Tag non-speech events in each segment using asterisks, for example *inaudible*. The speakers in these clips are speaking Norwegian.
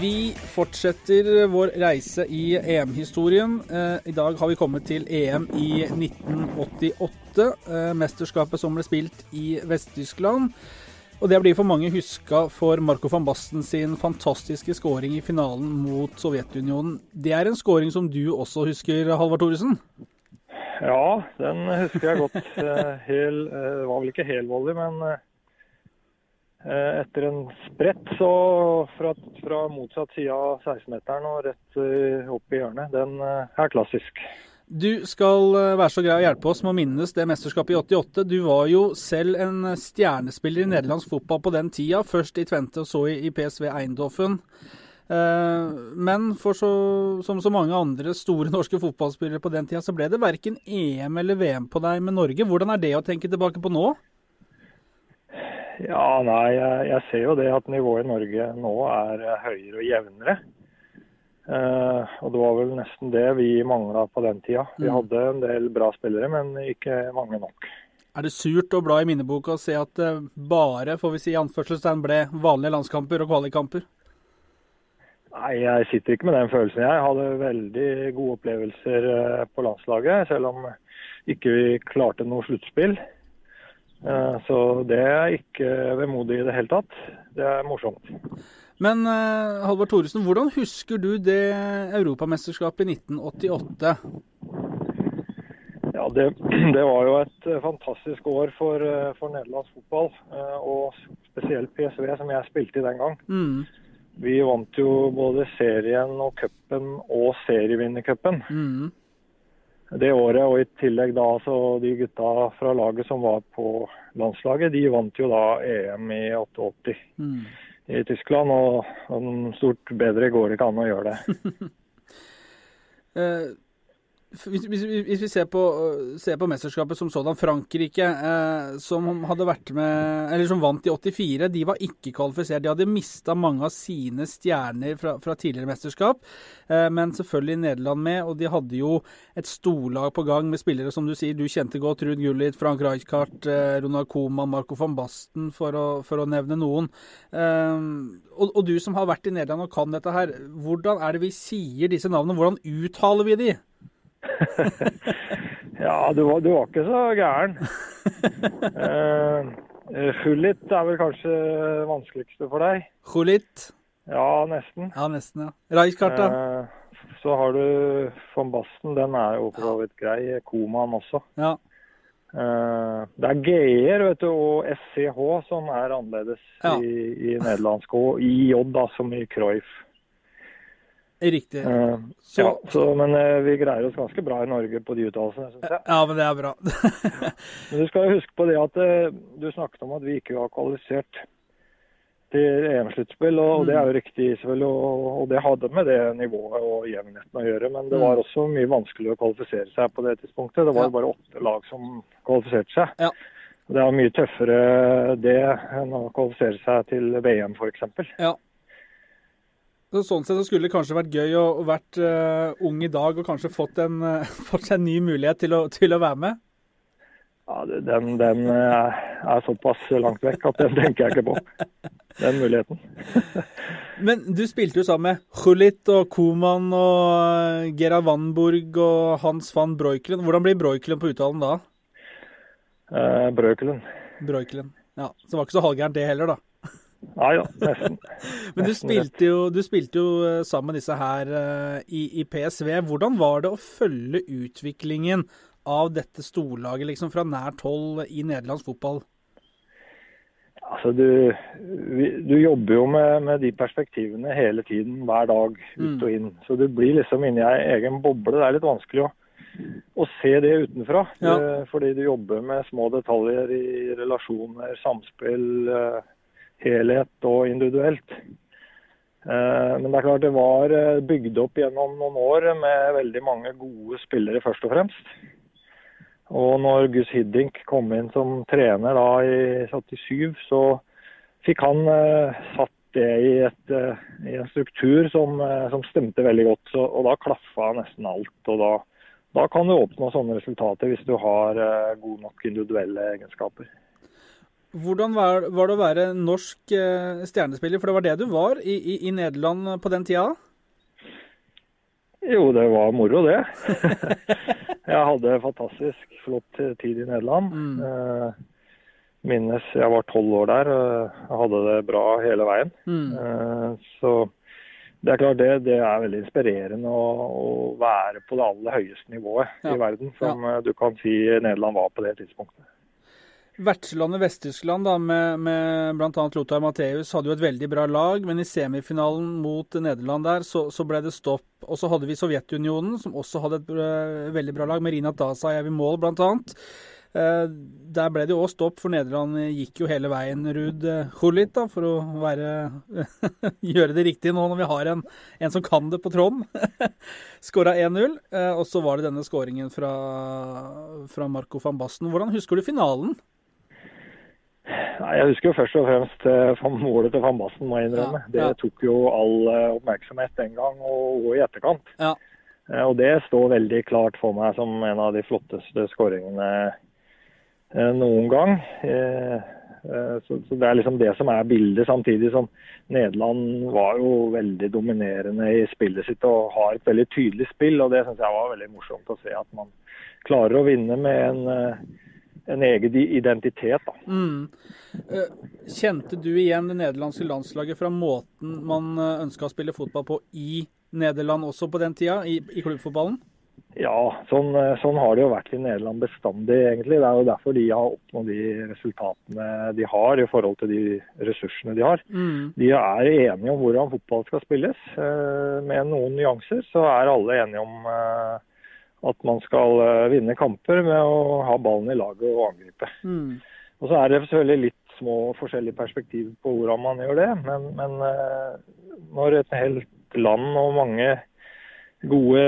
Vi fortsetter vår reise i EM-historien. Eh, I dag har vi kommet til EM i 1988. eh, Mesterskapet som ble spilt i Vest-Tyskland. Og det blir for mange huska for Marco van Basten sin fantastiske skåring i finalen mot Sovjetunionen. Det er en skåring som du også husker, Halvard Thoresen? Ja, den husker jeg godt. *laughs* Eh, Hel, eh, det var vel ikke helvolley, men eh, etter en sprett så fra, fra motsatt side av 16-meteren og rett opp i hjørnet, den er klassisk. Du skal være så grei å hjelpe oss med å minnes det mesterskapet i 88. Du var jo selv en stjernespiller i nederlandsk fotball på den tida. Først i Tvente og så i PSV Eindhoven. Eh, men for så, som så mange andre store norske fotballspillere på den tida, så ble det verken EM eller VM på deg med Norge. Hvordan er det å tenke tilbake på nå? Ja, nei, jeg, jeg ser jo det at nivået i Norge nå er eh, høyere og jevnere. Eh, og det var vel nesten det vi mangla på den tida. Vi Mm. hadde en del bra spillere, men ikke mange nok. Er det surt å bla i minneboka og se at det bare får vi si anførselstegn, ble vanlige landskamper og kvalikkamper? Nei, jeg sitter ikke med den følelsen. Jeg hadde veldig gode opplevelser eh, på landslaget, selv om ikke vi klarte noe sluttspill. Eh, Så det er ikke vemodig i det hele tatt. Det er morsomt. Men eh, Halvard Thoresen, hvordan husker du det europamesterskapet i 1988? Ja, det, *clears throat* det var jo et fantastisk år for, for nederlandsk fotball, og spesielt PSV, som jeg spilte i den gang. Mm, Vi vant jo både serien og cupen og serievinnercupen mm. det året. Og i tillegg da så de gutta fra laget som var på landslaget, de vant jo da EM i 88 Mm. i Tyskland. Og, og stort bedre går det ikke an å gjøre det. *laughs* Hvis, hvis, hvis vi ser på, eh, ser på mesterskapet som sådan, Frankrike, eh, som med, som vant i 84, de var ikke kvalifisert. De hadde mista mange av sine stjerner fra, fra tidligere mesterskap, eh, men selvfølgelig Nederland med. Og de hadde jo et storlag på gang med spillere som du sier, du kjente godt. Ruud Gullit, Frank Rijkaard, eh, Ronald Koeman, Marco van Basten, for å, for å nevne noen. Og, og du som har vært i Nederland og kan dette her, hvordan er det vi sier disse navnene? Hvordan uttaler vi de? *laughs* Ja, du var, du var ikke så gæren. *laughs* Uh, Gullit er vel kanskje det vanskeligste for deg? Gullit. Ja, nesten. Ja, nesten, ja. Rijkaard, da? Eh, så har du von Basten, den er jo for så vidt grei. Koman også. Ja. Uh, det er G-er vet du, og SCH som er annerledes Ja. i, i nederlandsk. Og IJ, da, som i Cruyff. Riktig. Eh, Så- ja, så, men eh, vi greier oss ganske bra i Norge på de uttalelsene, syns jeg. Ja, men det er bra. *laughs* Men du skal huske på det at eh, du snakket om at vi ikke var kvalifisert til EM-sluttspill, og, og det er jo riktig, selvfølgelig. Og, og det hadde med det nivået og jevnheten å gjøre. Men det var også mye vanskeligere å kvalifisere seg på det tidspunktet. Det var Ja. jo bare åtte lag som kvalifiserte seg. Ja. Det er mye tøffere det enn å kvalifisere seg til VM f.eks. Ja. Så sånn sett så skulle det kanskje vært gøy å, å vært uh, ung i dag og kanskje fått, en, uh, *laughs* fått en ny mulighet til å, til å være med. Ja, den, den uh, er såpass langt vekk at den tenker jeg ikke på. Den muligheten. *laughs* Men du spilte jo sammen med Hulit og Koman og Gerard Vanburg og Hans van Breukelen. Hvordan blir Breukelen på uttalen da? Brøkelen. Breukelen. Ja, Så det var ikke så halvgærent det heller, da. Nei ja, nesten. *laughs* Men du spilte jo, du spilte jo eh, sammen med disse her eh, i, i PSV. Hvordan var det å følge utviklingen av dette storlaget liksom fra nært hold i nederlandsk fotball? Altså, du, du jobber jo med, med de perspektivene hele tiden, hver dag, ut og inn. Så du blir liksom inni ei egen boble. Det er litt vanskelig å, å se det utenfra. Ja. Eh, Fordi du jobber med små detaljer i relasjoner, samspill, eh, helhet og individuelt. Eh, Men det er klart det var eh, bygd opp gjennom noen år med veldig mange gode spillere, først og fremst. Og når Gus Hiddink kom inn som trener da i 87, så fikk han eh, satt det i, et, i en struktur som, som stemte veldig godt. Så, og da klaffa nesten alt. Og da, da kan du oppnå sånne resultater hvis du har gode nok individuelle egenskaper. Hvordan var, var, det å være norsk eh, stjernespiller, for det var det du var i, i, i Nederland på den tida? Jo, det var moro, det. *laughs* jeg hadde fantastisk flott tid i Nederland. Mm. Eh, minnes jeg var tolv år der. Jeg hadde det bra hele veien. Mm. så det er klart det, det er veldig inspirerende å, å, være på det aller høyeste nivået ja. i verden, som ja. du kan si Nederland var på det tidspunktet. Vertslandet Vest-Tyskland med, med bl.a. Lothar Matheus hadde jo et veldig bra lag, men i semifinalen mot Nederland der så, så ble det stopp. Og så hadde vi Sovjetunionen, som også hadde et uh, veldig bra lag, med Rina Dasajev i mål bl.a. Uh, der ble det jo òg stopp, for Nederland gikk jo hele veien Ruud Hulit, uh, for å være, *laughs* gjøre det riktig nå når vi har en, en som kan det på tråden. Skåra 1-0, uh, og så var det denne skåringen fra, fra Marco van Basten. Hvordan husker du finalen? Nei, Jeg husker jo først og fremst uh, målet til van Basten, må jeg innrømme. Ja, ja. Det tok jo all oppmerksomhet den gang og, og i etterkant. Ja. Og det står veldig klart for meg som en av de flotteste skåringene Eh, noen gang. Eh, eh, så, Det er liksom det som er bildet, samtidig som Nederland var jo veldig dominerende i spillet sitt og har et veldig tydelig spill. og Det syns jeg var veldig morsomt å se. At man klarer å vinne med en, en egen identitet. Da. Mm. Kjente du igjen det nederlandske landslaget fra måten man ønska å spille fotball på i Nederland også på den tida, i, i klubbfotballen? Ja, sånn, eh, sånn, har det jo vært i Nederland bestandig, egentlig. Det er jo derfor de har oppnådd de resultatene de har i forhold til de ressursene de har. Mm. De er enige om hvordan fotball skal spilles. Eh, med noen nyanser så er alle enige om eh, at man skal vinne kamper med å ha ballen i laget og angripe. Mm. Og så er det selvfølgelig litt små forskjellige perspektiv på hvordan man gjør det. Men, men når et helt land og mange gode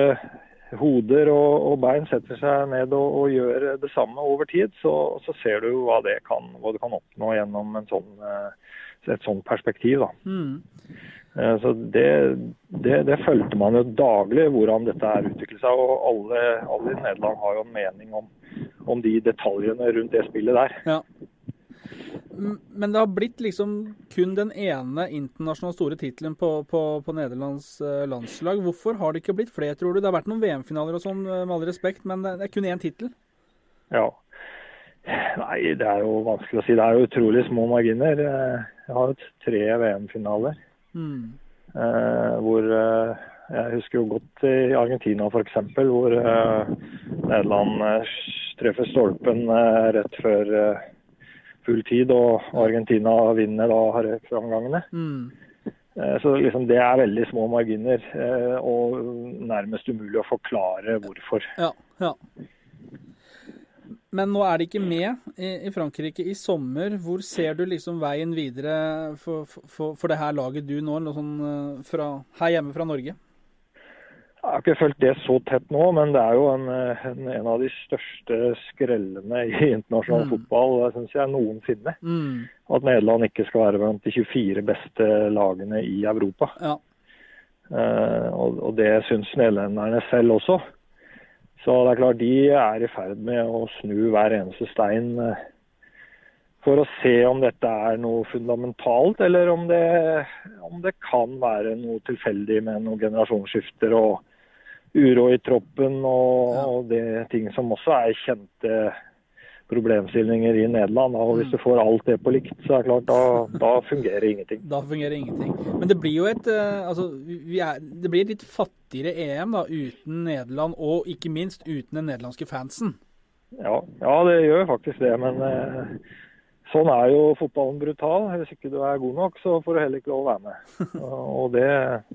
hoder og, og, bein setter seg ned og, og, gjør det samme over tid, så, så ser du hva, det kan, hva du kan oppnå gjennom sånn, eh, et sånt perspektiv. Mm. Eh, så det, det, det, følte man jo daglig, hvordan dette her utviklet seg. og Alle, alle i Nederland har jo en mening om, om de detaljene rundt det spillet der. Ja. Men det har blitt liksom kun den ene internasjonale store tittelen på, på, på, Nederlands eh, landslag. Hvorfor har det ikke blitt flere, tror du? Det har vært noen VM-finaler og sånn, eh, med all respekt, men det er kun én tittel? Ja. Nei, det er jo vanskelig å si. Det er jo utrolig små marginer. Jeg har jo tre VM-finaler. Mm. Hvor eh, Jeg husker jo godt i Argentina f.eks., hvor eh, Nederland eh, treffer stolpen rett før full tid, og Argentina vinner da framgangene. Mm. Så liksom det er veldig små marginer, og nærmest umulig å forklare hvorfor. Ja, ja. Men nå er de ikke med i, Frankrike i sommer. Hvor ser du liksom veien videre for, for, for det her laget du nå, sånn eh, fra, her hjemme fra Norge? Jeg har ikke fulgt det så tett nå, men det er jo en, en, en av de største skrellene i internasjonal mm. fotball synes jeg, noensinne. Mm. At Nederland ikke skal være blant de 24 beste lagene i Europa. Ja. Uh, og, og, det syns nederlenderne selv også. Så det er klart de er i ferd med å snu hver eneste stein uh, for å se om dette er noe fundamentalt, eller om det, om det kan være noe tilfeldig med noen generasjonsskifter og uro i troppen og, og det ting som også er kjente problemstillinger i Nederland. Og hvis mm. du får alt det på likt, så er det klart, da, da fungerer ingenting. Da fungerer ingenting. Men det blir jo et, eh, altså, er, det blir et litt fattigere EM da, uten Nederland, og ikke minst uten den nederlandske fansen. Ja, ja det gjør faktisk det. Men eh, sånn er jo fotballen brutal. Hvis ikke du er god nok, så får du heller ikke lov å være med. *laughs* Og det,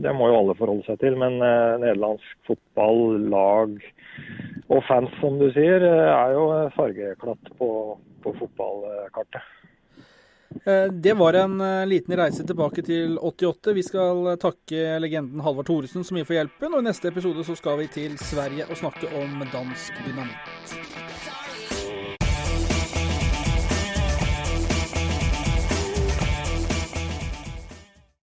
det må jo alle forholde seg til. Men eh, nederlandsk fotball, lag og fans, som du sier, eh, er jo fargeklatt på, på fotballkartet. Eh, det var en eh, liten reise tilbake til 88. Vi skal takke legenden Halvard Thoresen så mye for hjelpen. Og i neste episode så skal vi til Sverige og snakke om dansk dynamitt.